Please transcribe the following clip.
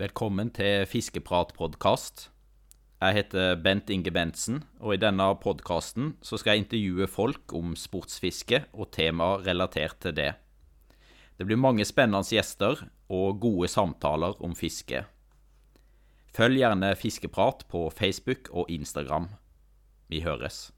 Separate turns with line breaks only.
Velkommen til Fiskepratpodkast. Jeg heter Bent Inge Bentsen, og i denne podkasten skal jeg intervjue folk om sportsfiske og temaer relatert til det. Det blir mange spennende gjester og gode samtaler om fiske. Følg gjerne Fiskeprat på Facebook og Instagram. Vi høres.